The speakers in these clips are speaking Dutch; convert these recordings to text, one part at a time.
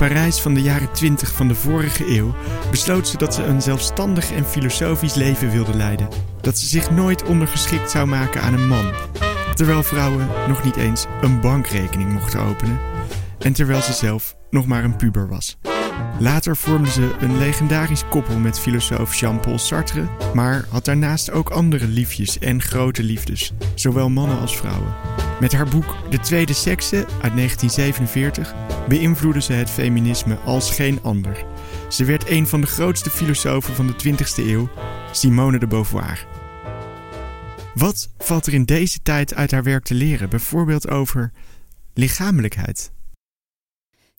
Parijs van de jaren 20 van de vorige eeuw besloot ze dat ze een zelfstandig en filosofisch leven wilde leiden. Dat ze zich nooit ondergeschikt zou maken aan een man. Terwijl vrouwen nog niet eens een bankrekening mochten openen. En terwijl ze zelf nog maar een puber was. Later vormde ze een legendarisch koppel met filosoof Jean-Paul Sartre, maar had daarnaast ook andere liefjes en grote liefdes, zowel mannen als vrouwen. Met haar boek De Tweede Sekse uit 1947 beïnvloedde ze het feminisme als geen ander. Ze werd een van de grootste filosofen van de 20e eeuw, Simone de Beauvoir. Wat valt er in deze tijd uit haar werk te leren, bijvoorbeeld over lichamelijkheid?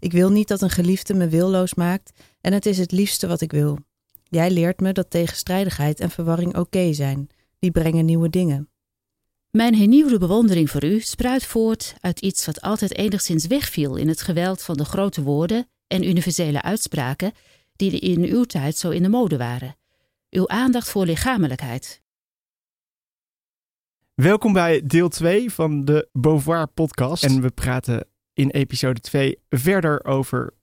Ik wil niet dat een geliefde me willoos maakt en het is het liefste wat ik wil. Jij leert me dat tegenstrijdigheid en verwarring oké zijn. Die brengen nieuwe dingen. Mijn hernieuwde bewondering voor u spruit voort uit iets wat altijd enigszins wegviel in het geweld van de grote woorden en universele uitspraken die in uw tijd zo in de mode waren. Uw aandacht voor lichamelijkheid. Welkom bij deel 2 van de Beauvoir podcast. En we praten in episode 2 verder over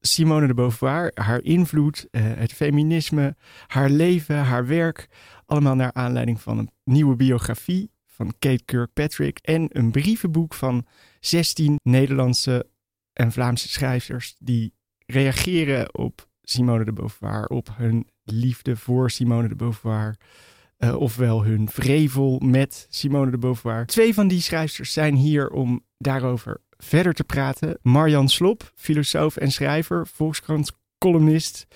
Simone de Beauvoir, haar invloed, eh, het feminisme, haar leven, haar werk. Allemaal naar aanleiding van een nieuwe biografie van Kate Kirkpatrick en een brievenboek van 16 Nederlandse en Vlaamse schrijvers die reageren op Simone de Beauvoir, op hun liefde voor Simone de Beauvoir. Uh, ofwel hun vrevel met Simone de Beauvoir. Twee van die schrijvers zijn hier om daarover verder te praten. Marjan Slop, filosoof en schrijver, Volkskrant columnist,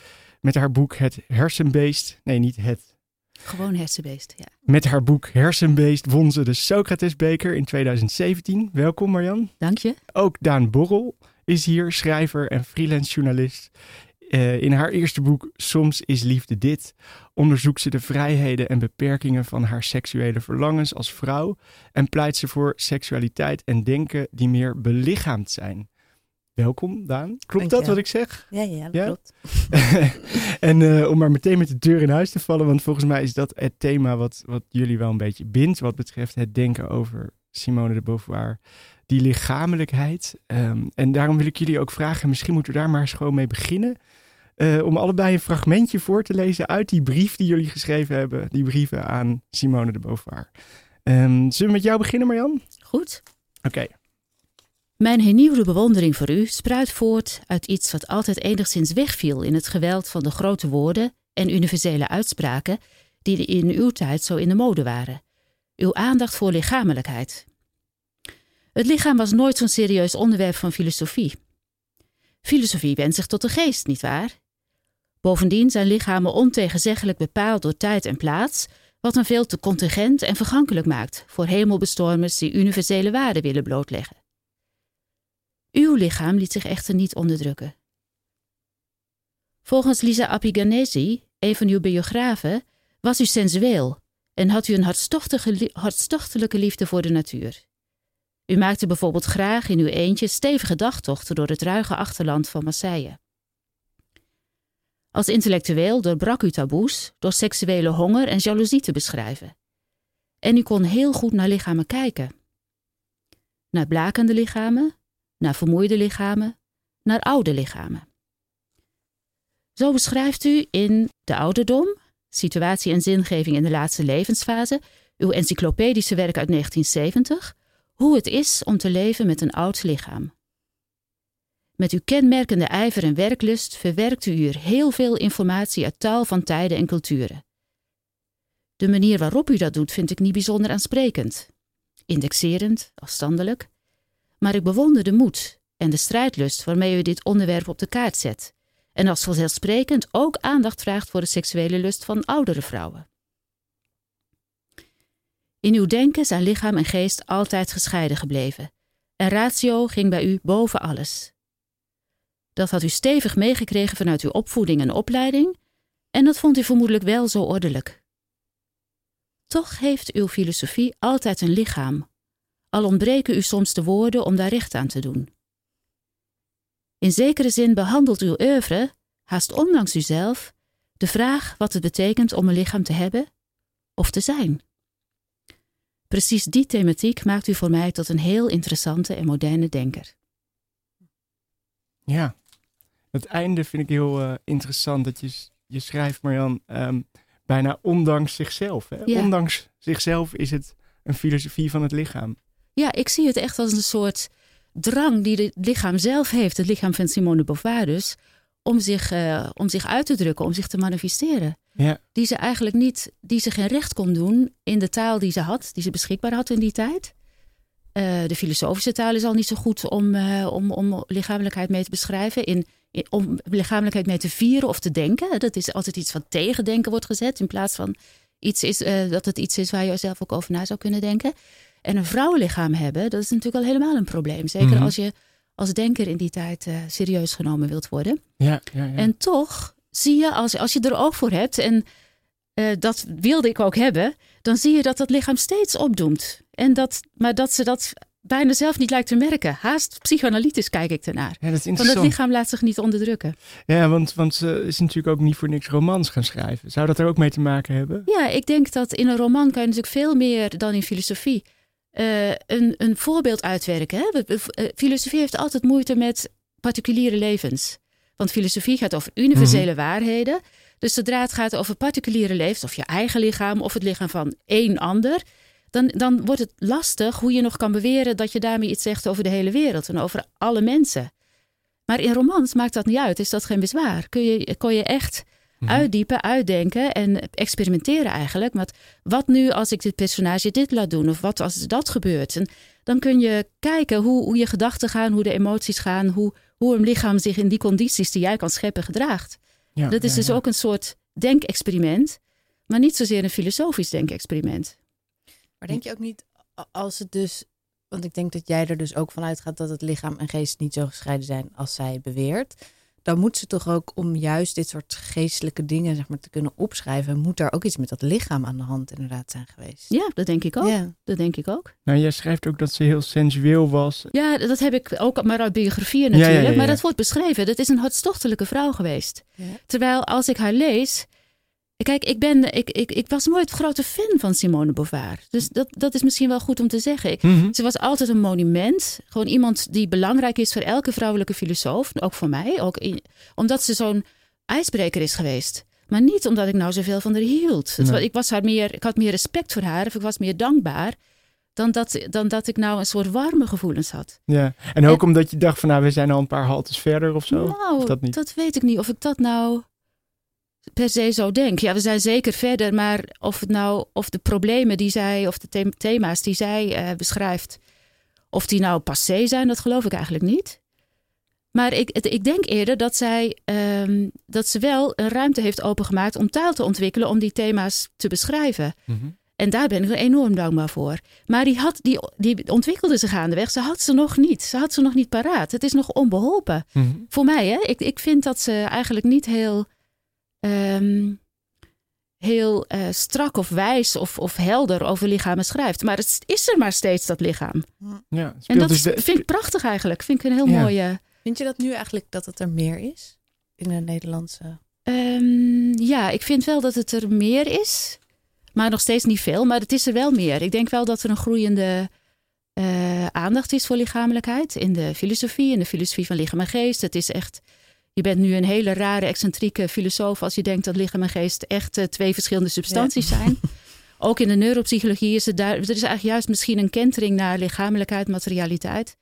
met haar boek Het Hersenbeest. Nee, niet het. Gewoon hersenbeest, ja. Met haar boek Hersenbeest won ze de Socratesbeker in 2017. Welkom Marjan. Dank je. Ook Daan Borrel is hier, schrijver en freelance journalist. Uh, in haar eerste boek Soms is liefde dit onderzoekt ze de vrijheden en beperkingen van haar seksuele verlangens als vrouw en pleit ze voor seksualiteit en denken die meer belichaamd zijn. Welkom, Daan. Klopt dat wat ik zeg? Ja, ja, dat klopt. en uh, om maar meteen met de deur in huis te vallen, want volgens mij is dat het thema wat, wat jullie wel een beetje bindt, wat betreft het denken over Simone de Beauvoir. Die lichamelijkheid. Um, en daarom wil ik jullie ook vragen, misschien moeten we daar maar eens gewoon mee beginnen. Uh, om allebei een fragmentje voor te lezen uit die brief die jullie geschreven hebben. Die brieven aan Simone de Beauvoir. Um, zullen we met jou beginnen, Marjan? Goed. Oké. Okay. Mijn hernieuwde bewondering voor u spruit voort uit iets wat altijd enigszins wegviel in het geweld van de grote woorden en universele uitspraken die in uw tijd zo in de mode waren. Uw aandacht voor lichamelijkheid. Het lichaam was nooit zo'n serieus onderwerp van filosofie. Filosofie wendt zich tot de geest, nietwaar? Bovendien zijn lichamen ontegenzeggelijk bepaald door tijd en plaats, wat hen veel te contingent en vergankelijk maakt voor hemelbestormers die universele waarden willen blootleggen. Uw lichaam liet zich echter niet onderdrukken. Volgens Lisa Apiganesi, een van uw biografen, was u sensueel en had u een hartstochtelijke liefde voor de natuur. U maakte bijvoorbeeld graag in uw eentje stevige dagtochten door het ruige achterland van Marseille. Als intellectueel doorbrak u taboes door seksuele honger en jaloezie te beschrijven. En u kon heel goed naar lichamen kijken. Naar blakende lichamen, naar vermoeide lichamen, naar oude lichamen. Zo beschrijft u in De Ouderdom, Situatie en Zingeving in de Laatste Levensfase, uw encyclopedische werk uit 1970, hoe het is om te leven met een oud lichaam. Met uw kenmerkende ijver en werklust verwerkt u hier heel veel informatie uit taal van tijden en culturen. De manier waarop u dat doet vind ik niet bijzonder aansprekend. Indexerend, afstandelijk. Maar ik bewonder de moed en de strijdlust waarmee u dit onderwerp op de kaart zet. En als vanzelfsprekend ook aandacht vraagt voor de seksuele lust van oudere vrouwen. In uw denken zijn lichaam en geest altijd gescheiden gebleven. En ratio ging bij u boven alles. Dat had u stevig meegekregen vanuit uw opvoeding en opleiding, en dat vond u vermoedelijk wel zo ordelijk. Toch heeft uw filosofie altijd een lichaam, al ontbreken u soms de woorden om daar recht aan te doen. In zekere zin behandelt uw oeuvre, haast ondanks uzelf, de vraag wat het betekent om een lichaam te hebben of te zijn. Precies die thematiek maakt u voor mij tot een heel interessante en moderne denker. Ja, Het einde vind ik heel eh, interessant. Dat je, je schrijft, Marjan, ehm, bijna ondanks zichzelf. Hè? Ja. Ondanks zichzelf is het een filosofie van het lichaam. Ja, ik zie het echt als een soort drang die het lichaam zelf heeft, het lichaam van Simone de Beauvoir dus, om zich, eh, om zich uit te drukken, om zich te manifesteren. Ja. Die ze eigenlijk niet, die ze geen recht kon doen in de taal die ze had, die ze beschikbaar had in die tijd. Eh, de filosofische taal is al niet zo goed om, om, om lichamelijkheid mee te beschrijven. In- om lichamelijkheid mee te vieren of te denken. Dat is altijd iets wat tegen denken wordt gezet. In plaats van iets is, eh, dat het iets is waar je zelf ook over na zou kunnen denken. En een vrouwenlichaam hebben, dat is natuurlijk al helemaal een probleem. Zeker Mhm. als je als denker in die tijd eh, serieus genomen wilt worden. Ja, ja, ja. En toch zie je, als, als je er oog voor hebt, en eh, dat wilde ik ook hebben, dan zie je dat dat lichaam steeds opdoemt. En dat, maar dat ze dat bijna zelf niet lijkt te merken. Haast psychoanalytisch kijk ik ernaar. ja, dat is Want het lichaam laat zich niet onderdrukken. Ja, want, want ze is natuurlijk ook niet voor niks romans gaan schrijven. Zou dat er ook mee te maken hebben? Ja, ik denk dat in een roman kan je natuurlijk veel meer dan in filosofie eh, een, een voorbeeld uitwerken. Hè? Eh, Filosofie heeft altijd moeite met particuliere levens. Want filosofie gaat over universele waarheden. Dus zodra het gaat over particuliere levens, of je eigen lichaam of het lichaam van één ander, dan, dan wordt het lastig hoe je nog kan beweren dat je daarmee iets zegt over de hele wereld en over alle mensen. Maar in romans maakt dat niet uit, is dat geen bezwaar. Kun je, kon je echt uitdiepen, uitdenken en experimenteren eigenlijk. Met wat nu als ik dit personage dit laat doen of wat als dat gebeurt. En dan kun je kijken hoe, hoe je gedachten gaan, hoe de emoties gaan, hoe, hoe een lichaam zich in die condities die jij kan scheppen gedraagt. Ja, Dat is ja, dus ja. ook een soort denkexperiment, maar niet zozeer een filosofisch denkexperiment. Maar denk je ook niet, als het dus... Want ik denk dat jij er dus ook van uitgaat dat het lichaam en geest niet zo gescheiden zijn als zij beweert. Dan moet ze toch ook om juist dit soort geestelijke dingen zeg maar, te kunnen opschrijven, moet daar ook iets met dat lichaam aan de hand inderdaad zijn geweest. Ja, dat denk ik ook. Ja. Dat denk ik ook. Nou, jij schrijft ook dat ze heel sensueel was. Ja, dat heb ik ook maar uit biografieën Ja, ja, natuurlijk. ja, ja. Maar dat wordt beschreven. Dat is een hartstochtelijke vrouw geweest. Ja. Terwijl als ik haar lees. Kijk, ik, ben, ik, ik, ik was nooit grote fan van Simone de Beauvoir. Dus dat, dat is misschien wel goed om te zeggen. Ik- Mhm. Ze was altijd een monument. Gewoon iemand die belangrijk is voor elke vrouwelijke filosoof. Ook voor mij. Ook in- omdat ze zo'n ijsbreker is geweest. Maar niet omdat ik nou zoveel van haar hield. Nee. ik, was haar meer, ik had meer respect voor haar. Of ik was meer dankbaar. Dan dat, dan dat ik nou een soort warme gevoelens had. Ja. En ook omdat je dacht van, nou, we zijn al een paar haltes verder of zo. Nou, Of dat niet? weet ik niet. Of ik dat nou per se zo denk. Ja, we zijn zeker verder. Maar of, het nou, of de problemen die zij, of de them- thema's die zij eh, beschrijft, of die nou passé zijn, dat geloof ik eigenlijk niet. Maar ik, ik denk eerder dat zij ehm, dat ze wel een ruimte heeft opengemaakt om taal te ontwikkelen om die thema's te beschrijven. Mhm. En daar ben ik er enorm dankbaar voor. Maar die, had, die, die ontwikkelde zich gaandeweg. Ze had ze nog niet. Ze had ze nog niet paraat. Het is nog onbeholpen. Mhm. Voor mij, hè? Ik, ik vind dat ze eigenlijk niet heel, ehm, heel eh, strak of wijs of, of helder over lichamen schrijft. Maar het is er maar steeds, dat lichaam. Ja, En dat dus de- vind ik prachtig eigenlijk. Vind ik een heel Ja. mooie... Vind je dat nu eigenlijk dat het er meer is in de Nederlandse? Ehm, ja, ik vind wel dat het er meer is. Maar nog steeds niet veel. Maar het is er wel meer. Ik denk wel dat er een groeiende eh, aandacht is voor lichamelijkheid. In de filosofie, in de filosofie van lichaam en geest. Het is echt... Je bent nu een hele rare, excentrieke filosoof... als je denkt dat lichaam en geest echt eh, twee verschillende substanties zijn. Ook in de neuropsychologie is het daar... Er is eigenlijk juist misschien een kentering naar lichamelijkheid, materialiteit.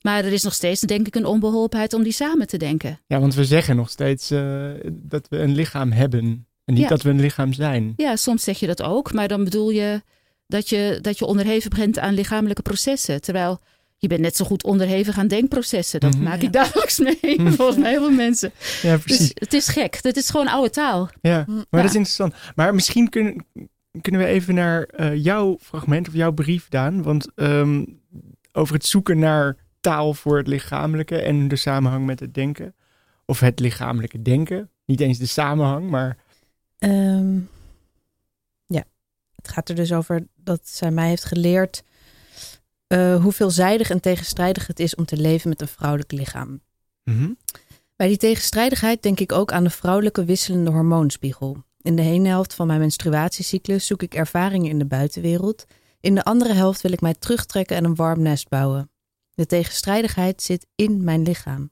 Maar er is nog steeds, denk ik, een onbeholpenheid om die samen te denken. ja, want we zeggen nog steeds eh, dat we een lichaam hebben. En niet Ja. dat we een lichaam zijn. Ja, soms zeg je dat ook, maar dan bedoel je dat je, dat je onderhevig bent aan lichamelijke processen. Terwijl je bent net zo goed onderhevig aan denkprocessen. Dat Mhm. maak Ja. ik dagelijks mee, Mhm. volgens mij heel veel mensen. Ja, Dus precies. het is gek. Dat is gewoon oude taal. Ja, maar ja. dat is interessant. Maar misschien kunnen, kunnen we even naar eh, jouw fragment of jouw brief, Daan. Want ehm, over het zoeken naar taal voor het lichamelijke en de samenhang met het denken. Of het lichamelijke denken. Niet eens de samenhang, maar Ehm, ja, het gaat er dus over dat zij mij heeft geleerd eh, hoe veelzijdig en tegenstrijdig het is om te leven met een vrouwelijk lichaam. Mhm. Bij die tegenstrijdigheid denk ik ook aan de vrouwelijke wisselende hormoonspiegel. In de ene helft van mijn menstruatiecyclus zoek ik ervaringen in de buitenwereld. In de andere helft wil ik mij terugtrekken en een warm nest bouwen. De tegenstrijdigheid zit in mijn lichaam.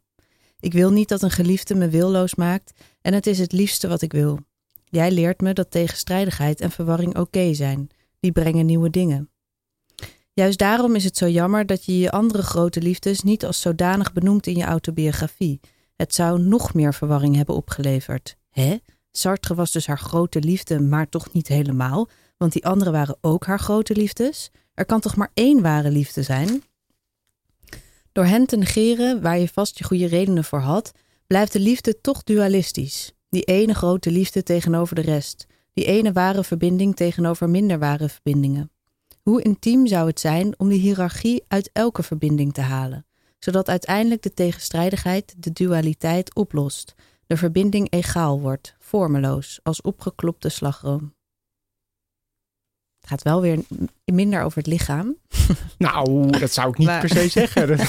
Ik wil niet dat een geliefde me willoos maakt en het is het liefste wat ik wil. Jij leert me dat tegenstrijdigheid en verwarring oké zijn. Die brengen nieuwe dingen. Juist daarom is het zo jammer dat je je andere grote liefdes niet als zodanig benoemt in je autobiografie. Het zou nog meer verwarring hebben opgeleverd. Hè? Sartre was dus haar grote liefde, maar toch niet helemaal, want die anderen waren ook haar grote liefdes. Er kan toch maar één ware liefde zijn? Door hen te negeren, waar je vast je goede redenen voor had, blijft de liefde toch dualistisch. Die ene grote liefde tegenover de rest. Die ene ware verbinding tegenover minder ware verbindingen. Hoe intiem zou het zijn om die hiërarchie uit elke verbinding te halen, zodat uiteindelijk de tegenstrijdigheid, de dualiteit oplost, de verbinding egaal wordt, vormeloos, als opgeklopte slagroom. Het gaat wel weer minder over het lichaam. Nou, dat zou ik niet Maar- per se zeggen.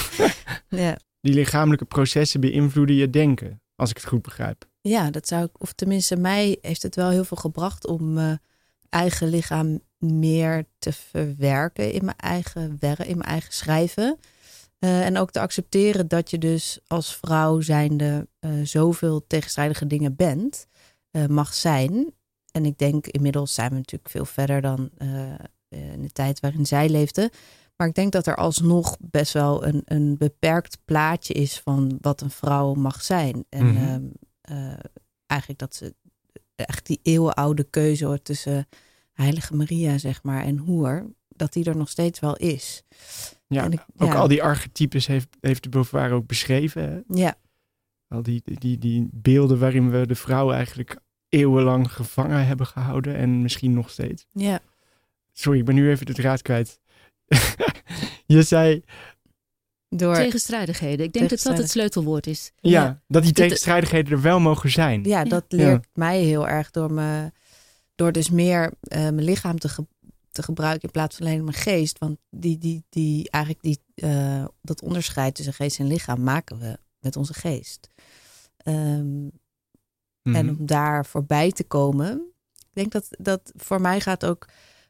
Ja. Die lichamelijke processen beïnvloeden je denken, als ik het goed begrijp. Ja, dat zou ik, of tenminste, mij heeft het wel heel veel gebracht om mijn eigen lichaam meer te verwerken in mijn eigen werk, in mijn eigen schrijven. Eh, en ook te accepteren dat je dus als vrouw zijnde eh zoveel tegenstrijdige dingen bent, eh, mag zijn. En ik denk inmiddels zijn we natuurlijk veel verder dan in de tijd waarin zij leefde. Maar ik denk dat er alsnog best wel een, een beperkt plaatje is van wat een vrouw mag zijn. En Mhm. ehm, eh, eigenlijk dat ze echt die eeuwenoude keuze hoor, tussen Heilige Maria, zeg maar, en Hoer, dat die er nog steeds wel is. Ja, ik- ook ja. al die archetypes heeft, heeft de Beauvoir ook beschreven. hè? Ja, Al die, die, die beelden waarin we de vrouw eigenlijk eeuwenlang gevangen hebben gehouden en misschien nog steeds. ja. Sorry, ik ben nu even de draad kwijt. je zei Door, Tegenstrijdigheden. Ik denk dat dat het sleutelwoord is. ja, Ja. dat die de- tegenstrijdigheden er wel mogen zijn. ja, dat leert mij heel erg door, me, door dus meer eh, mijn lichaam te, ge- te gebruiken in plaats van alleen mijn geest. Want die, die, die, eigenlijk die, eh, dat onderscheid tussen geest en lichaam maken we met onze geest. Ehm, Mhm. En om daar voorbij te komen. Ik denk dat, dat voor mij gaat ook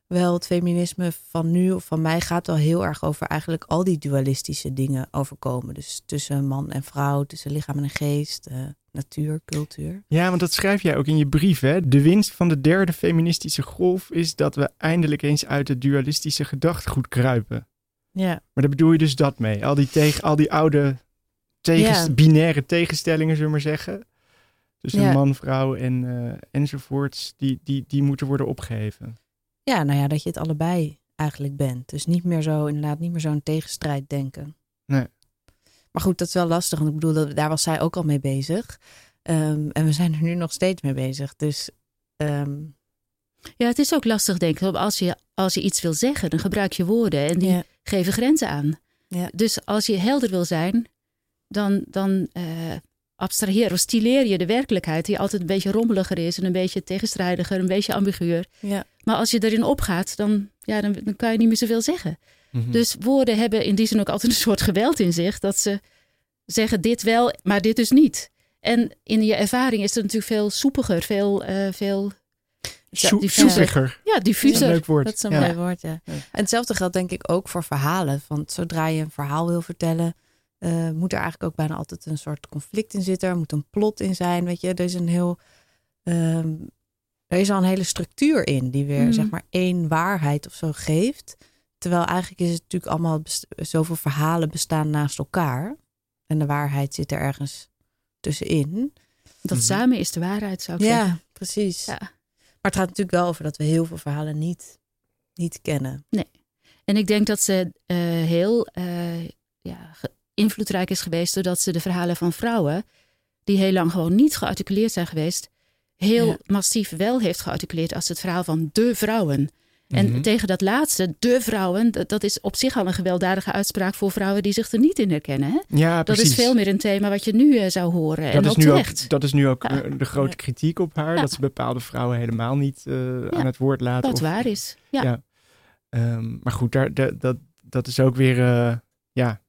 wel het feminisme van nu of van mij gaat wel heel erg over eigenlijk al die dualistische dingen overkomen. Dus tussen man en vrouw, tussen lichaam en geest, eh, natuur, cultuur. Ja, want dat schrijf jij ook in je brief. Hè? De winst van de derde feministische golf is dat we eindelijk eens uit het dualistische gedachtegoed kruipen. Ja, Maar daar bedoel je dus dat mee? Al die, tegen, al die oude tegens, Ja. binaire tegenstellingen, zullen we maar zeggen. Tussen Ja. man, vrouw en, eh, enzovoorts, die, die, die moeten worden opgeheven. Ja, nou ja, dat je het allebei eigenlijk bent. Dus niet meer zo, inderdaad, niet meer zo'n tegenstrijd denken. Nee. Maar goed, dat is wel lastig, want ik bedoel, dat, daar was zij ook al mee bezig. Ehm, en we zijn er nu nog steeds mee bezig. Dus ehm, Ja, het is ook lastig, denk ik. want Als je, als je iets wil zeggen, dan gebruik je woorden en die ja, geven grenzen aan. Ja. Dus als je helder wil zijn, dan, dan eh, abstraheer of stileer je de werkelijkheid, die altijd een beetje rommeliger is en een beetje tegenstrijdiger, een beetje ambiguur. ja, Maar als je erin opgaat, dan, ja, dan, dan kan je niet meer zoveel zeggen. Mhm. Dus woorden hebben in die zin ook altijd een soort geweld in zich. Dat ze zeggen dit wel, maar dit dus niet. En in je ervaring is het natuurlijk veel soepiger, veel, eh, veel Soe- diffuser. soepiger. ja, Dat is een diffuser. leuk woord. dat is een Ja. mooi woord, ja. Ja. En hetzelfde geldt denk ik ook voor verhalen. Want zodra je een verhaal wil vertellen, eh, moet er eigenlijk ook bijna altijd een soort conflict in zitten. Er moet een plot in zijn, weet je. Er is een heel... ehm, er is al een hele structuur in die weer, Mhm. zeg maar, één waarheid of zo geeft. Terwijl eigenlijk is het natuurlijk allemaal... best- zoveel verhalen bestaan naast elkaar. En de waarheid zit er ergens tussenin. Dat Mhm. samen is de waarheid, zou ik zeggen. Ja, precies. Ja. Maar het gaat natuurlijk wel over dat we heel veel verhalen niet, niet kennen. En ik denk dat ze eh, heel eh, ja, invloedrijk is geweest doordat ze de verhalen van vrouwen, die heel lang gewoon niet gearticuleerd zijn geweest, heel Ja. massief wel heeft gearticuleerd als het verhaal van de vrouwen. En Mhm. tegen dat laatste, de vrouwen, dat, dat is op zich al een gewelddadige uitspraak voor vrouwen die zich er niet in herkennen. Hè? Ja, Dat is veel meer een thema wat je nu eh, zou horen. dat en is, ook nu ook, dat is nu ook Ja. eh, de grote kritiek op haar. Ja. Dat ze bepaalde vrouwen helemaal niet eh, aan het woord laten. Wat of- waar is. Ja. Ehm, maar goed, daar, daar- dat, dat is ook weer eh, ja,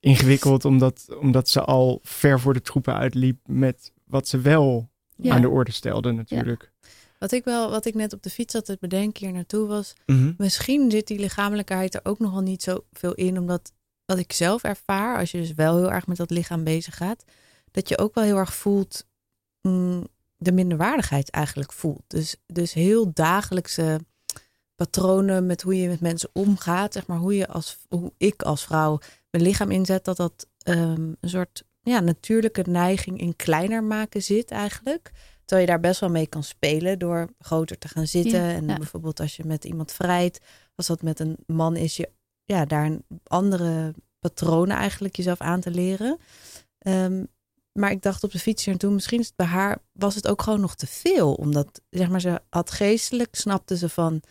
ingewikkeld, omdat, omdat ze al ver voor de troepen uitliep met wat ze wel Ja. aan de orde stelde natuurlijk. Wat ik wel, wat ik net op de fiets zat te bedenken hier naartoe was, Mhm. misschien zit die lichamelijkheid er ook nog wel niet zo veel in, omdat wat ik zelf ervaar, als je dus wel heel erg met dat lichaam bezig gaat, dat je ook wel heel erg voelt mm, de minderwaardigheid eigenlijk voelt. Dus, dus heel dagelijkse patronen met hoe je met mensen omgaat, zeg maar hoe je als hoe ik als vrouw mijn lichaam inzet, dat dat ehm, een soort ja, natuurlijke neiging in kleiner maken zit eigenlijk. Terwijl je daar best wel mee kan spelen door groter te gaan zitten. Ja, en ja. bijvoorbeeld als je met iemand vrijt, als dat met een man is, je ja, daar een andere patronen eigenlijk jezelf aan te leren. Ehm, maar ik dacht op de fiets hier en toen, misschien is het bij haar, was het ook gewoon nog te veel. Omdat, zeg maar, ze had geestelijk, snapte ze van,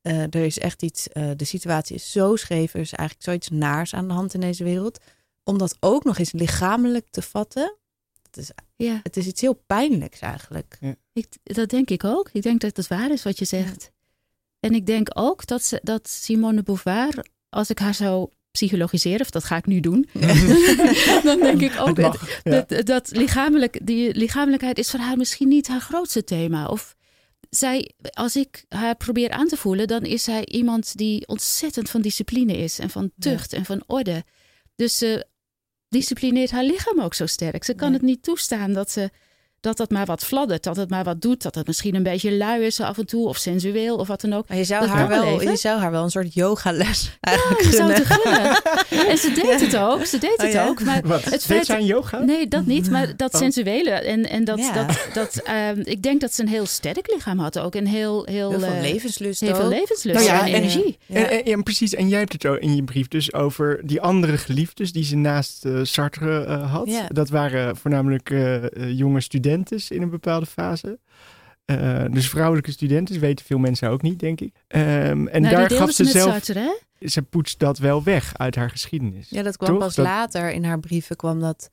eh, er is echt iets, eh, de situatie is zo scheef, er is eigenlijk zoiets naars aan de hand in deze wereld. Om dat ook nog eens lichamelijk te vatten, het is, Ja, het is iets heel pijnlijks eigenlijk. ik, dat denk ik ook. Ik denk dat het waar is wat je zegt. En ik denk ook dat, ze, dat Simone de Beauvoir, als ik haar zou psychologiseren, of dat ga ik nu doen, dan denk ik ook Het mag, ja. dat, dat lichamelijk, die lichamelijkheid is voor haar misschien niet haar grootste thema. Of zij, als ik haar probeer aan te voelen, dan is zij iemand die ontzettend van discipline is en van tucht en van orde. Dus ze disciplineert haar lichaam ook zo sterk. Ze kan Ja. het niet toestaan dat ze dat dat maar wat fladdert, dat het maar wat doet, dat het misschien een beetje lui is af en toe of sensueel of wat dan ook. Maar je zou, Dat haar wel je zou haar wel een soort yogales eigenlijk Ja, je zou gunnen. gunnen. En ze deed het ook, ze deed Oh het ja? ook. Maar Wat? het Deed feit aan yoga? Nee, dat niet. Maar dat Oh. sensuele. En, en dat, Ja. dat, dat ehm, ik denk dat ze een heel sterk lichaam had ook. En heel, heel, Heel veel eh, levenslust heel veel ook. levenslust Nou ja, en en- energie. Ja. En, en, precies. En jij hebt het ook in je brief dus over die andere geliefdes die ze naast eh, Sartre eh, had. Ja. Dat waren voornamelijk jonge studentes in een bepaalde fase. Eh, dus vrouwelijke studenten, weten veel mensen ook niet, denk ik. Ehm, en Nou, daar gaf ze zelf, Sartre, hè? ze poetst dat wel weg uit haar geschiedenis. Ja, dat kwam Toch? pas Dat- later in haar brieven kwam dat,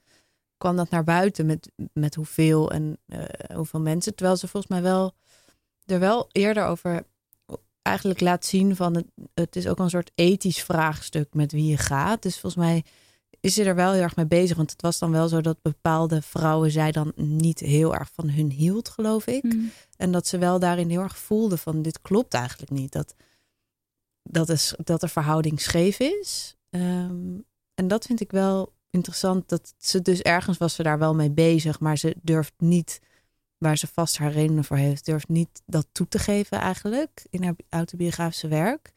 kwam dat naar buiten met, met hoeveel en eh, hoeveel mensen. Terwijl ze volgens mij wel er wel eerder over eigenlijk laat zien van het, het is ook een soort ethisch vraagstuk met wie je gaat. Dus volgens mij is ze er wel heel erg mee bezig. Want het was dan wel zo dat bepaalde vrouwen zij dan niet heel erg van hun hield, geloof ik. Hm. En dat ze wel daarin heel erg voelde van dit klopt eigenlijk niet. Dat, dat, is, dat de verhouding scheef is. Ehm, en dat vind ik wel interessant. Dat ze dus ergens was ze daar wel mee bezig. Maar ze durft niet, waar ze vast haar redenen voor heeft, durft niet dat toe te geven eigenlijk in haar autobiografische werk.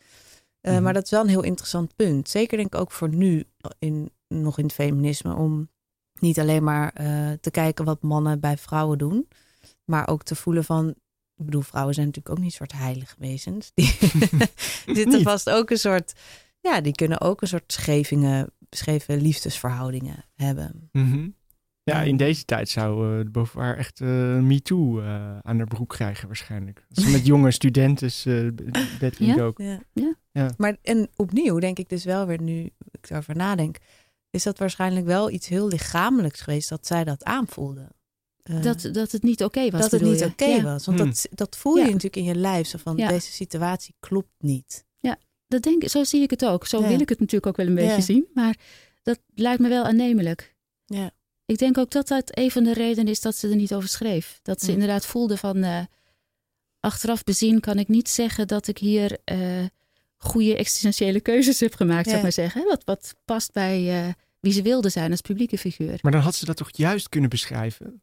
Eh, Mhm. Maar dat is wel een heel interessant punt. Zeker denk ik ook voor nu in, nog in het feminisme. Om niet alleen maar eh, te kijken wat mannen bij vrouwen doen. Maar ook te voelen van. Ik bedoel, vrouwen zijn natuurlijk ook niet een soort heilige wezens. Die zitten vast ook een soort. Ja, die kunnen ook een soort schevingen, scheve liefdesverhoudingen hebben. Mhm. Ja, in deze tijd zou eh de echt eh MeToo eh aan haar broek krijgen waarschijnlijk. Als ze met jonge studenten eh, b- bed in Ja? dook. Ja. Ja. Ja. Maar en opnieuw denk ik dus wel weer nu ik erover nadenk, is dat waarschijnlijk wel iets heel lichamelijks geweest dat zij dat aanvoelde. Eh, Dat, dat het niet oké was. dat het niet oké Ja. was. Want Hmm. dat, dat voel je Ja. natuurlijk in je lijf. Zo van Ja. deze situatie klopt niet. Dat denk, ik- zo zie ik het ook. Zo Ja. wil ik het natuurlijk ook wel een beetje Ja. zien. Maar dat lijkt me wel aannemelijk. Ja. Ik denk ook dat dat een van de redenen is dat ze er niet over schreef. Dat ze Ja. inderdaad voelde van... eh, achteraf bezien kan ik niet zeggen dat ik hier eh, goede existentiële keuzes heb gemaakt, zou Ja. ik maar zeggen. Wat, wat past bij eh, wie ze wilde zijn als publieke figuur. Maar dan had ze dat toch juist kunnen beschrijven?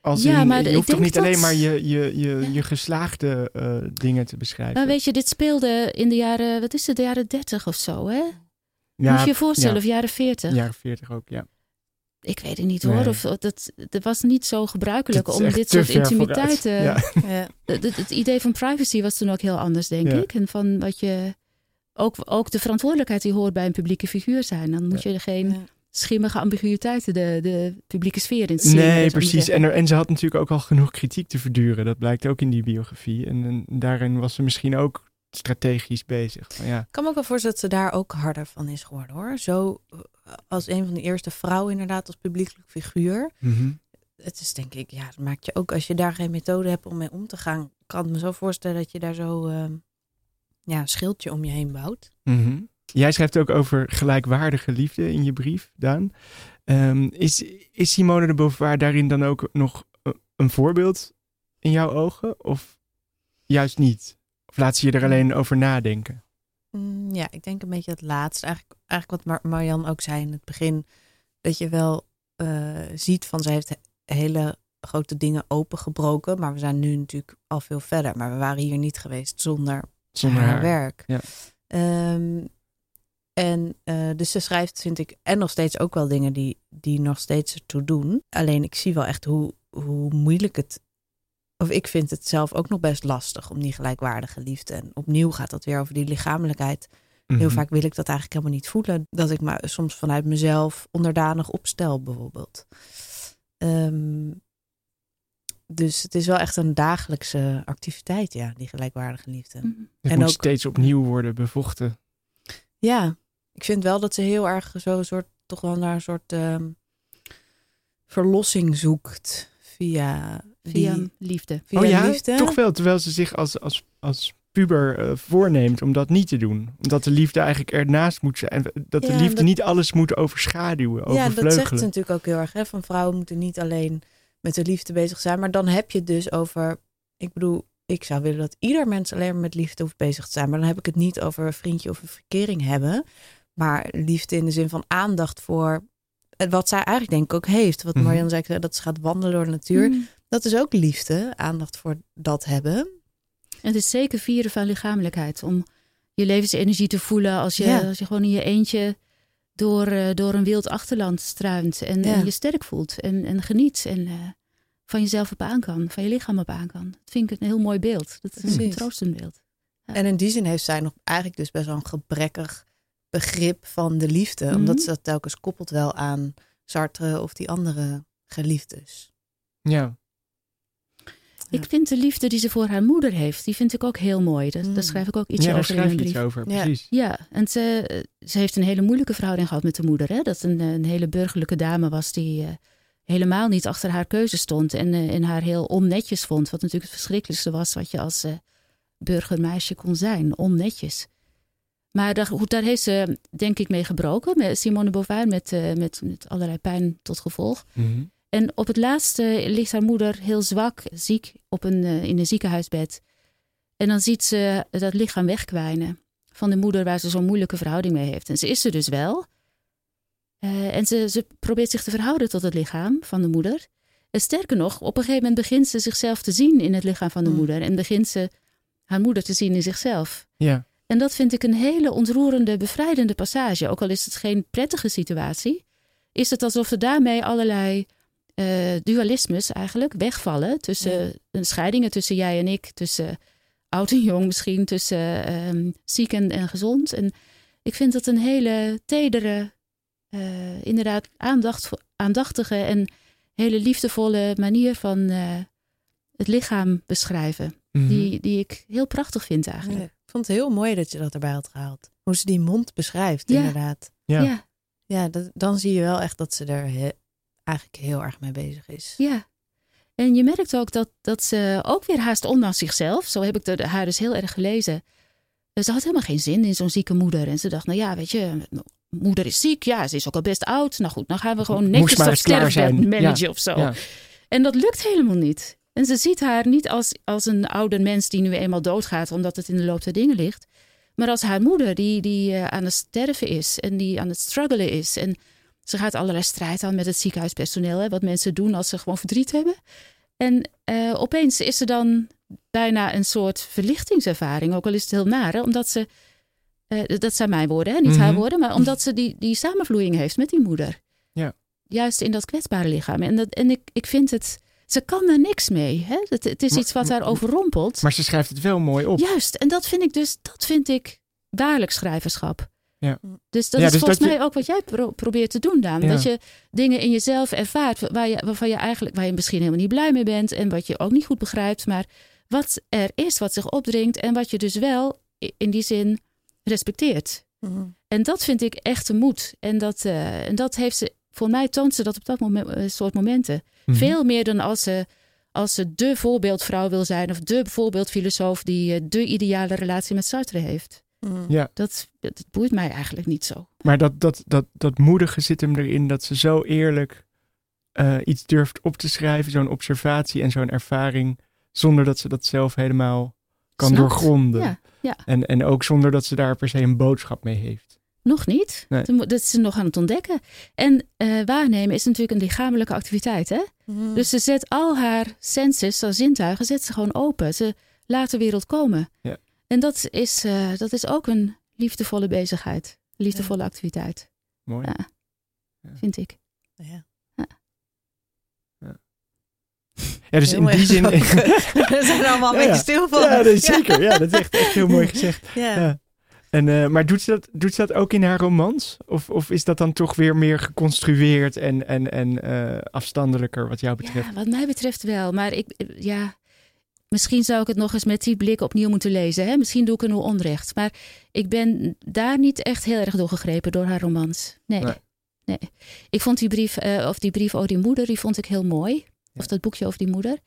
Als Ja, in, maar je hoeft toch niet dat- alleen maar je, je, je, Ja. je geslaagde eh, dingen te beschrijven. Weet je, dit speelde in de jaren, wat is het, de jaren 30 of zo, hè? ja, Moet je je voorstellen, ja. of jaren 40? jaren 40 ook, ja. Ik weet het niet Nee. hoor. Of, of dat, het was niet zo gebruikelijk om dit soort ver intimiteit. vooruit. eh, Ja. Ja. het, idee van privacy was toen ook heel anders, denk Ja. ik. En van wat je. Ook, ook de verantwoordelijkheid die hoort bij een publieke figuur zijn. Dan moet je er geen Ja. schimmige ambiguïteiten de, de publieke sfeer in zou Nee, precies. En, er- en ze had natuurlijk ook al genoeg kritiek te verduren. Dat blijkt ook in die biografie. En, en daarin was ze misschien ook strategisch bezig. Maar ja, Ik kan me ook wel voorstellen dat ze daar ook harder van is geworden hoor. Zo eh, als een van de eerste vrouwen inderdaad als publiekelijk figuur. mhm. Het is denk ik, ja, dat maakt je ook als je daar geen methode hebt om mee om te gaan. Kan ik me zo voorstellen dat je daar zo ehm, ja, een schildje om je heen bouwt. Mhm. Jij schrijft ook over gelijkwaardige liefde in je brief, Daan. Ehm, is, is Simone de Beauvoir daarin dan ook nog eh, een voorbeeld in jouw ogen? Of juist niet? Of laat ze je er alleen over nadenken? Mm, ja, ik denk een beetje het laatste. Eigenlijk, eigenlijk wat Mar Marian ook zei in het begin. Dat je wel uh, ziet van ze heeft hele grote dingen opengebroken. Maar we zijn nu natuurlijk al veel verder. Maar we waren hier niet geweest zonder, Zonder haar, haar. werk. Ja. Ehm, en eh, dus ze schrijft, vind ik, en nog steeds ook wel dingen die, die nog steeds ertoe doen. Alleen ik zie wel echt hoe, hoe moeilijk het. Of ik vind het zelf ook nog best lastig om die gelijkwaardige liefde. En opnieuw gaat dat weer over die lichamelijkheid. Heel Mhm. vaak wil ik dat eigenlijk helemaal niet voelen. Dat ik me soms vanuit mezelf onderdanig opstel, bijvoorbeeld. Ehm, dus het is wel echt een dagelijkse activiteit, ja, die gelijkwaardige liefde. Mhm. Het en moet ook- steeds opnieuw worden bevochten. Ja, ik vind wel dat ze heel erg zo een soort, toch wel naar een soort ehm, verlossing zoekt via, Via die, liefde. via oh ja, liefde. toch wel. Terwijl ze zich als, als, als puber eh, voorneemt om dat niet te doen. Omdat de liefde eigenlijk ernaast moet zijn. En dat de Ja, liefde dat- niet alles moet overschaduwen, Ja, dat zegt ze natuurlijk ook heel erg. Hè? Van vrouwen moeten niet alleen met de liefde bezig zijn. Maar dan heb je het dus over. Ik bedoel, ik zou willen dat ieder mens alleen maar met liefde hoeft bezig te zijn. Maar dan heb ik het niet over een vriendje of een verkering hebben. Maar liefde in de zin van aandacht voor. Wat zij eigenlijk denk ik ook heeft. Wat Mhm. Marianne zei, dat ze gaat wandelen door de natuur. Mhm. Dat is ook liefde. Aandacht voor dat hebben. En het is zeker vieren van lichamelijkheid. Om je levensenergie te voelen als je, Ja. als je gewoon in je eentje door, eh, door een wild achterland struint. En, Ja. en je sterk voelt en, en geniet. En eh, van jezelf op aan kan. Van je lichaam op aan kan. Dat vind ik een heel mooi beeld. Dat is een Precies. troostend beeld. Ja. En in die zin heeft zij nog eigenlijk dus best wel een gebrekkig begrip van de liefde. Mhm. Omdat ze dat telkens koppelt wel aan Sartre of die andere geliefdes. Ja. Ik vind de liefde die ze voor haar moeder heeft, die vind ik ook heel mooi. Dat, Mm. Daar schrijf ik ook iets ja, daar over in schrijf mijn brief. iets over, Ja. precies. Ja, en ze, ze heeft een hele moeilijke verhouding gehad met de moeder. Hè? Dat een, een hele burgerlijke dame was die eh, helemaal niet achter haar keuze stond. En, eh, en haar heel onnetjes vond. Wat natuurlijk het verschrikkelijkste was wat je als eh, burgermeisje kon zijn. Onnetjes. Maar daar, goed, daar heeft ze denk ik mee gebroken. Met Simone de Beauvoir met, eh, met, met allerlei pijn tot gevolg. Mhm. En op het laatste ligt haar moeder heel zwak, ziek, op een, eh, in een ziekenhuisbed. En dan ziet ze dat lichaam wegkwijnen van de moeder waar ze zo'n moeilijke verhouding mee heeft. En ze is er dus wel. Eh, en ze, ze probeert zich te verhouden tot het lichaam van de moeder. En sterker nog, op een gegeven moment begint ze zichzelf te zien in het lichaam van de Mm. moeder. En begint ze haar moeder te zien in zichzelf. Ja. En dat vind ik een hele ontroerende, bevrijdende passage. Ook al is het geen prettige situatie, is het alsof er daarmee allerlei eh, dualismes eigenlijk wegvallen. Tussen Ja. een scheidingen tussen jij en ik, tussen oud en jong misschien, tussen ehm, ziek en, en gezond. En ik vind dat een hele tedere, eh, inderdaad aandacht, aandachtige en hele liefdevolle manier van eh, het lichaam beschrijven. Mhm. Die, die ik heel prachtig vind eigenlijk. Ja, ik vond het heel mooi dat je dat erbij had gehaald. Hoe ze die mond beschrijft, Ja. inderdaad. Ja. ja. Ja, dat, dan zie je wel echt dat ze er eigenlijk heel erg mee bezig is. Ja. En je merkt ook dat, dat ze ook weer haast ondanks zichzelf, zo heb ik de, haar dus heel erg gelezen. eh, Ze had helemaal geen zin in zo'n zieke moeder. En ze dacht, nou ja, weet je, moeder is ziek. Ja, ze is ook al best oud. Nou goed, dan gaan we gewoon netjes dat sterfbed zijn. managen Ja, of zo. Ja. En dat lukt helemaal niet. En ze ziet haar niet als, als een oude mens die nu eenmaal doodgaat omdat het in de loop der dingen ligt. Maar als haar moeder die, die eh, aan het sterven is en die aan het struggelen is. En ze gaat allerlei strijd aan met het ziekenhuispersoneel. Hè, wat mensen doen als ze gewoon verdriet hebben. En eh, opeens is er dan bijna een soort verlichtingservaring. Ook al is het heel naar, hè, omdat ze... eh, dat zijn mijn woorden, hè, niet haar Mhm. woorden. Maar omdat ze die, die samenvloeiing heeft met die moeder. Ja. Juist in dat kwetsbare lichaam. En, dat, en ik, ik vind het... Ze kan daar niks mee. Hè? Het, het is Maar- iets wat haar overrompelt. Maar ze schrijft het wel mooi op. Juist. En dat vind ik dus... Dat vind ik waarlijk schrijverschap. Ja. Dus dat Ja, is dus volgens dat je- mij ook wat jij pro- probeert te doen, Daan. Ja. Dat je dingen in jezelf ervaart waar je, waarvan je eigenlijk, waar je misschien helemaal niet blij mee bent en wat je ook niet goed begrijpt, maar wat er is, wat zich opdringt en wat je dus wel in die zin respecteert. Mhm. En dat vind ik echt de moed. En dat, eh, en dat heeft ze, voor mij toont ze dat op dat moment, eh, soort momenten. Mhm. Veel meer dan als ze, als ze de voorbeeldvrouw wil zijn of de voorbeeldfilosoof die eh, de ideale relatie met Sartre heeft. Mhm. Ja. Dat, dat boeit mij eigenlijk niet zo. Maar dat, dat, dat, dat moedige zit hem erin dat ze zo eerlijk eh, iets durft op te schrijven. Zo'n observatie en zo'n ervaring. Zonder dat ze dat zelf helemaal kan snapt. doorgronden. Ja, ja. En, en ook zonder dat ze daar per se een boodschap mee heeft. Nog niet. Nee. Dat is ze nog aan het ontdekken. En eh, waarnemen is natuurlijk een lichamelijke activiteit. Hè? Mhm. Dus ze zet al haar senses, haar zintuigen, zet ze gewoon open. Ze laat de wereld komen. Ja. En dat is, eh, dat is ook een liefdevolle bezigheid. Liefdevolle activiteit, Mooi. Ja. vind ik. ja. Ja, dus Heel in die zin... We zijn er allemaal een Ja, beetje stil van. ja, dat is zeker. Ja, dat is echt, echt heel mooi gezegd. Ja. Ja. En, eh, maar doet ze, dat, doet ze dat ook in haar romans? Of, of is dat dan toch weer meer geconstrueerd en, en, en eh, afstandelijker wat jou betreft? Ja, wat mij betreft wel. Maar ik, ja, misschien zou ik het nog eens met die blik opnieuw moeten lezen. Hè? Misschien doe ik er nu onrecht. Maar ik ben daar niet echt heel erg door gegrepen door haar romans. Nee. Nee. nee. Ik vond die brief, eh, of die brief over die moeder, die vond ik heel mooi. Of dat boekje over die moeder.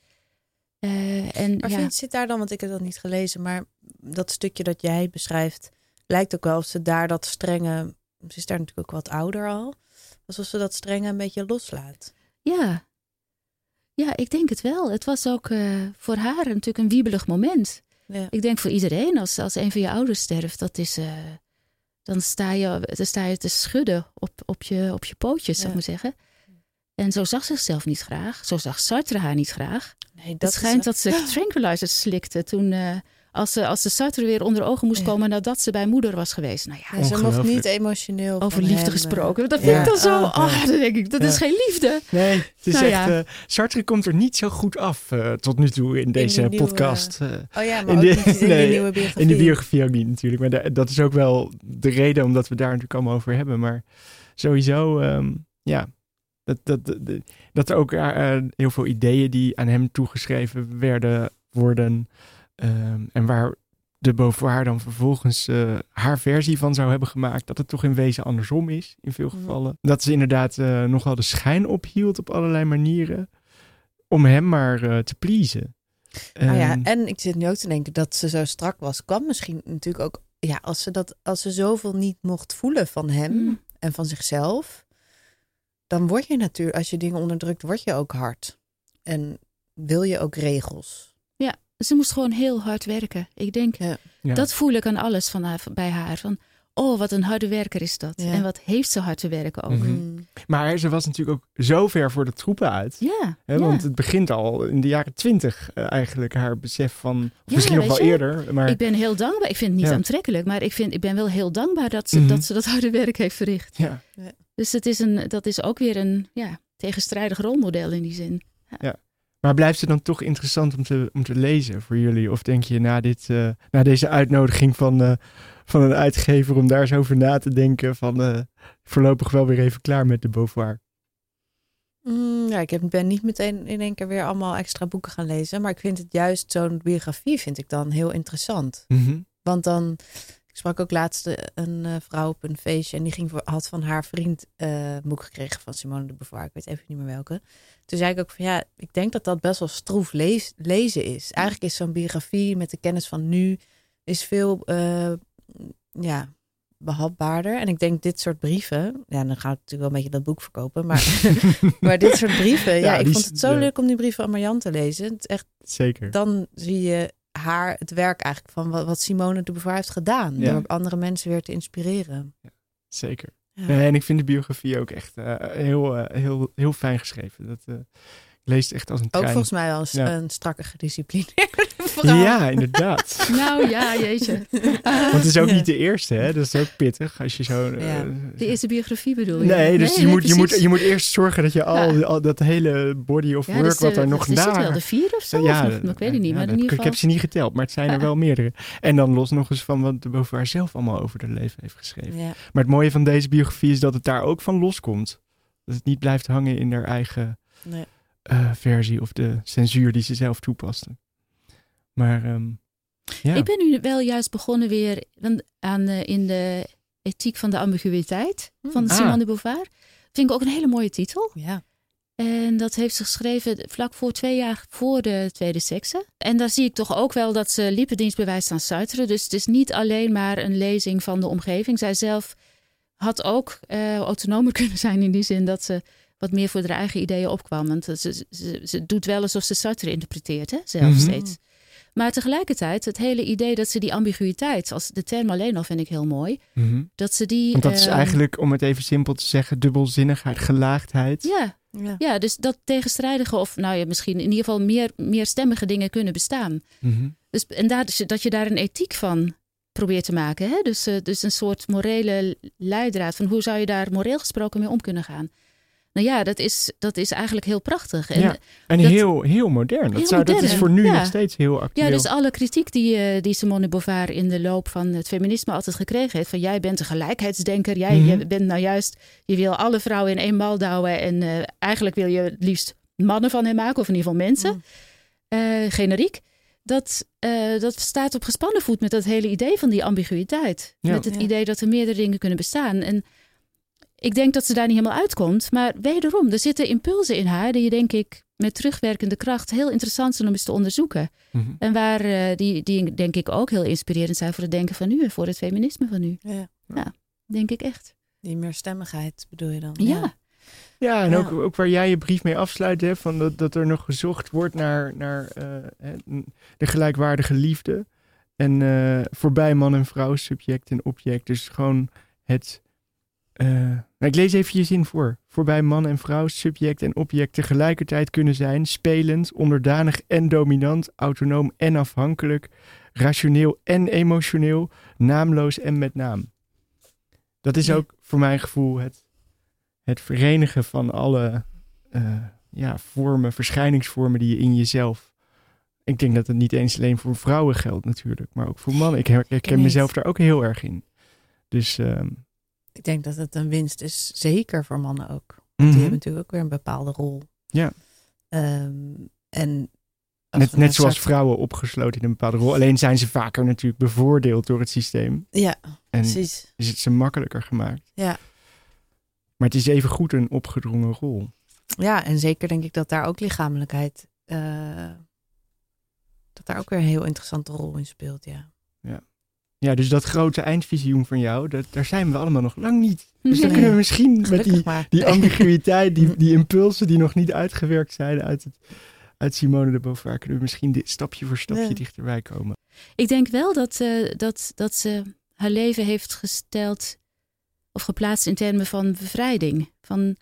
Eh, en Maar ja, vind, zit daar dan, want ik heb dat niet gelezen, maar dat stukje dat jij beschrijft, lijkt ook wel of ze daar dat strenge, ze is daar natuurlijk ook wat ouder al, alsof ze dat strenge een beetje loslaat. ja. Ja, ik denk het wel. Het was ook eh, voor haar natuurlijk een wiebelig moment. Ja. Ik denk voor iedereen, als, als een van je ouders sterft, dat is, eh, dan, sta je, dan sta je te schudden op, op, je, op je pootjes, zou ik maar zeggen. En zo zag ze zichzelf niet graag. Zo zag Sartre haar niet graag. Nee, Het dat schijnt is, dat ze tranquilizers slikte toen... eh, als, ze, als de Sartre weer onder ogen moest Ja. komen nadat ze bij moeder was geweest. Nou ja, Ja, ze mocht niet emotioneel over liefde hem, gesproken. eh, Dat vind ik dan zo... Oh. Oh, dan denk ik, dat is geen liefde. Nee, het is Nou echt... ja. eh, Sartre komt er niet zo goed af eh, tot nu toe in deze podcast. eh. Oh ja, maar In de- niet in nee, die nieuwe biografie. in de biografie ook niet natuurlijk. Maar da- dat is ook wel de reden omdat we daar natuurlijk allemaal over hebben. Maar sowieso, ehm, ja... Dat, dat, dat, dat er ook eh, eh, heel veel ideeën die aan hem toegeschreven werden, worden. Ehm, en waar de Beauvoir dan vervolgens eh, haar versie van zou hebben gemaakt. Dat het toch in wezen andersom is, in veel Mhm. gevallen. Dat ze inderdaad eh, nogal de schijn ophield op allerlei manieren. Om hem maar eh, te pleasen. Nou ja, Ehm, en ik zit nu ook te denken dat ze zo strak was, kwam misschien natuurlijk ook, ja, als ze dat, als ze zoveel niet mocht voelen van hem Mm. en van zichzelf, dan word je natuurlijk, als je dingen onderdrukt, word je ook hard. En wil je ook regels. Ze moest gewoon heel hard werken. Ik denk, Ja. ja. dat voel ik aan alles van haar, bij haar. Van, oh, wat een harde werker is dat. Ja. En wat heeft ze hard te werken ook. Mhm. Mm. Maar ze was natuurlijk ook zo ver voor de troepen uit. Ja, Hè, ja. Want het begint al in de jaren twintig eh, eigenlijk haar besef van, of Ja, misschien nog wel je, eerder. Maar Ik ben heel dankbaar. Ik vind het niet Ja. aantrekkelijk, maar ik, vind, ik ben wel heel dankbaar dat ze, Mhm. dat ze dat harde werk heeft verricht. ja, Dus het is een, dat is ook weer een ja, tegenstrijdig rolmodel in die zin. Maar blijft het dan toch interessant om te, om te lezen voor jullie? Of denk je na, dit, eh, na deze uitnodiging van, eh, van een uitgever om daar eens over na te denken van eh, voorlopig wel weer even klaar met de Beauvoir? Mm, ja, ik heb, ben niet meteen in één keer weer allemaal extra boeken gaan lezen, maar ik vind het juist zo'n biografie vind ik dan heel interessant. Mhm. Want dan, ik sprak ook laatst eh, een eh, vrouw op een feestje en die ging voor, had van haar vriend eh, een boek gekregen van Simone de Beauvoir. Ik weet even niet meer welke. Toen zei ik ook van ja, ik denk dat dat best wel stroef lees- lezen is. Eigenlijk is zo'n biografie met de kennis van nu is veel ja, behapbaarder. En ik denk dit soort brieven, ja, dan gaat het natuurlijk wel een beetje dat boek verkopen, maar, maar dit soort brieven, ja, Ja, ik vond het zo leuk om die brieven aan Marjan te lezen. Het echt Zeker. dan zie je haar het werk eigenlijk van wat, wat Simone de Beauvoir heeft gedaan. Ja. Door andere mensen weer te inspireren. Zeker. Ja. Nee, en ik vind de biografie ook echt eh, heel, eh, heel, heel fijn geschreven. Dat eh, leest echt als een Ook trein. volgens mij wel een, een strakke gedisciplineerde Ja, inderdaad. Nou ja, jeetje. Want het is ook Ja. niet de eerste, hè? Dat is ook pittig als je zo. eh, Ja. De eerste biografie bedoel je? Nee, dus je, moet, je, moet, je moet eerst zorgen dat je al, Ja. al dat hele body of Ja, work dus, wat eh, daar nog is het na... wel de vier of zo? Ja, of nog, ik weet het niet, ja, maar in ieder Ik geval... heb ze niet geteld, maar het zijn er Ja. wel meerdere. En dan los nog eens van wat de Beauvoir zelf allemaal over haar leven heeft geschreven. Ja. Maar het mooie van deze biografie is dat het daar ook van loskomt. Dat het niet blijft hangen in haar eigen Nee. eh, versie of de censuur die ze zelf toepaste. Maar ehm, ja. Ik ben nu wel juist begonnen weer aan, eh, in de ethiek van de ambiguïteit van Ah. Simone de Beauvoir. Vind ik ook een hele mooie titel. Ja. En dat heeft ze geschreven vlak voor twee jaar voor de tweede sekse. En daar zie ik toch ook wel dat ze liependienst bewijst aan Sartre. Dus het is niet alleen maar een lezing van de omgeving. Zij zelf had ook eh, autonomer kunnen zijn in die zin dat ze wat meer voor haar eigen ideeën opkwam. Want ze, ze, ze doet wel alsof ze Sartre interpreteert, hè, zelf Mhm. steeds. Maar tegelijkertijd, het hele idee dat ze die ambiguïteit, als de term alleen al vind ik heel mooi, Mhm. dat ze die. Want dat is ehm, eigenlijk, om het even simpel te zeggen, dubbelzinnigheid, gelaagdheid. Ja, Ja. ja, dus dat tegenstrijdige, of nou ja, misschien in ieder geval meer, meerstemmige dingen kunnen bestaan. Mhm. Dus, en daar, dus dat je daar een ethiek van probeert te maken. Hè? Dus, eh, dus een soort morele leidraad van hoe zou je daar moreel gesproken mee om kunnen gaan. Nou ja, dat is, dat is eigenlijk heel prachtig. En, Ja, En dat- heel, heel modern. Dat, Heel zou, dat is voor nu ja. nog steeds heel actueel. Ja, dus alle kritiek die, eh, die Simone de Beauvoir in de loop van het feminisme altijd gekregen heeft. Van jij bent een gelijkheidsdenker. Jij Mhm. je bent nou juist, je wil alle vrouwen in één mal douwen. En eh, eigenlijk wil je het liefst mannen van hen maken. Of in ieder geval mensen. Mm. eh, generiek. Dat, eh, dat staat op gespannen voet met dat hele idee van die ambiguïteit. Ja. Met het Ja. idee dat er meerdere dingen kunnen bestaan. En ik denk dat ze daar niet helemaal uitkomt. Maar wederom, er zitten impulsen in haar die je denk ik met terugwerkende kracht heel interessant zijn om eens te onderzoeken. Mhm. En waar eh, die, die denk ik ook heel inspirerend zijn voor het denken van nu en voor het feminisme van nu. Ja. Denk ik echt. Die meerstemmigheid bedoel je dan? Ja. Ja, en Ja. Ook, ook waar jij je brief mee afsluit, hè, van dat, dat er nog gezocht wordt naar, naar eh, de gelijkwaardige liefde. En eh, voorbij man en vrouw, subject en object. Dus gewoon het. Nou, ik lees even je zin voor. Voorbij man en vrouw, subject en object tegelijkertijd kunnen zijn, spelend, onderdanig en dominant, autonoom en afhankelijk, rationeel en emotioneel, naamloos en met naam. Dat is ook voor mijn gevoel het, het verenigen van alle eh, ja, vormen, verschijningsvormen die je in jezelf. Ik denk dat het niet eens alleen voor vrouwen geldt natuurlijk, maar ook voor mannen. Ik her- herken mezelf daar ook heel erg in. Dus ehm, Ik denk dat het een winst is, zeker voor mannen ook. mhm. Die hebben natuurlijk ook weer een bepaalde rol. Ja. Ehm, en net, net zoals soort- vrouwen opgesloten in een bepaalde rol. Alleen zijn ze vaker natuurlijk bevoordeeld door het systeem. Ja, En precies. is het ze makkelijker gemaakt. Ja. Maar het is even goed een opgedrongen rol. Ja, en zeker denk ik dat daar ook lichamelijkheid... eh, dat daar ook weer een heel interessante rol in speelt, ja. Ja, dus dat grote eindvisioen van jou, dat, daar zijn we allemaal nog lang niet. Dus dan kunnen we misschien met die, maar. die ambiguïteit, die, die impulsen die nog niet uitgewerkt zijn uit, het, uit Simone de Beauvoir, kunnen we misschien dit stapje voor stapje Ja. dichterbij komen. Ik denk wel dat, eh, dat, dat ze haar leven heeft gesteld of geplaatst in termen van bevrijding. Van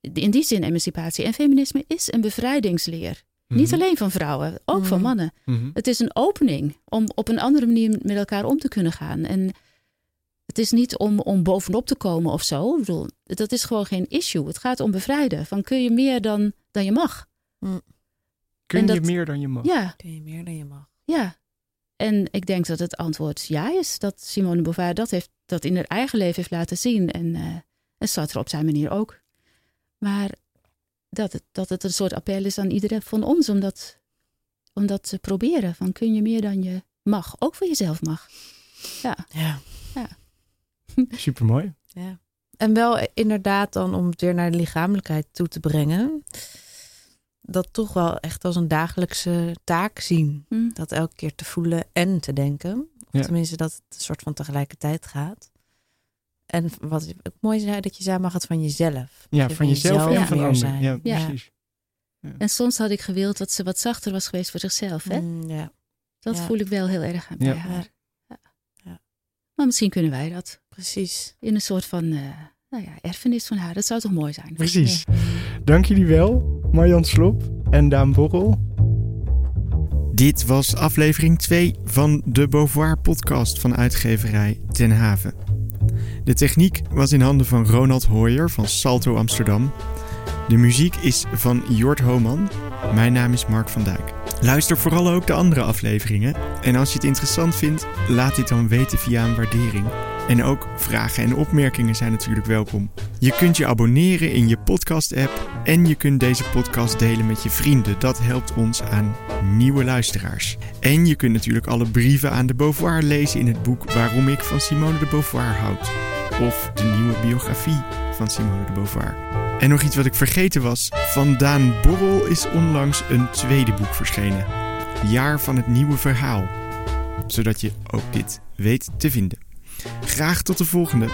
in die zin emancipatie. En feminisme is een bevrijdingsleer. Niet Mhm. alleen van vrouwen, ook van Mhm. mannen. Mhm. Het is een opening om op een andere manier met elkaar om te kunnen gaan. En het is niet om, om bovenop te komen of zo. Ik bedoel, dat is gewoon geen issue. Het gaat om bevrijden. Van kun je meer dan, dan je mag? Kun en je meer dan je mag? Ja, Kun je meer dan je mag. ja. En ik denk dat het antwoord ja is. Dat Simone de Beauvoir dat, heeft, dat in haar eigen leven heeft laten zien. En, eh en Sartre op zijn manier ook. Maar dat het, dat het een soort appel is aan iedereen van ons om dat, om dat te proberen. Van kun je meer dan je mag? Ook voor jezelf mag. Ja. Ja. Supermooi. ja. En wel inderdaad dan om het weer naar de lichamelijkheid toe te brengen. Dat toch wel echt als een dagelijkse taak zien. Hm. Dat elke keer te voelen en te denken. Of Ja. tenminste dat het een soort van tegelijkertijd gaat. En wat ook mooi zei, dat je zei mag het van jezelf. Ja, Je van jezelf en ja. van meer anderen. zijn. Ja, Ja. precies. En soms had ik gewild dat ze wat zachter was geweest voor zichzelf. Hè? Mm, ja, Dat Ja. voel ik wel heel erg aan bij Ja. haar. Ja. Ja. Maar misschien kunnen wij dat precies. in een soort van eh, nou ja, erfenis van haar. Dat zou toch mooi zijn? Precies. Dank jullie wel, Marjan Slop en Daan Borrel. Dit was aflevering 2 van de Beauvoir podcast van uitgeverij Ten Haven. De techniek was in handen van Ronald Hooyer van Salto Amsterdam. De muziek is van Jort Homan. Mijn naam is Mark van Dijk. Luister vooral ook de andere afleveringen. En als je het interessant vindt, laat dit dan weten via een waardering. En ook vragen en opmerkingen zijn natuurlijk welkom. Je kunt je abonneren in je podcast-app en je kunt deze podcast delen met je vrienden. Dat helpt ons aan nieuwe luisteraars. En je kunt natuurlijk alle brieven aan de Beauvoir lezen in het boek Waarom ik van Simone de Beauvoir houd. Of de nieuwe biografie van Simone de Beauvoir. En nog iets wat ik vergeten was. Van Daan Borrel is onlangs een tweede boek verschenen. Jaar van het nieuwe verhaal. Zodat je ook dit weet te vinden. Graag tot de volgende.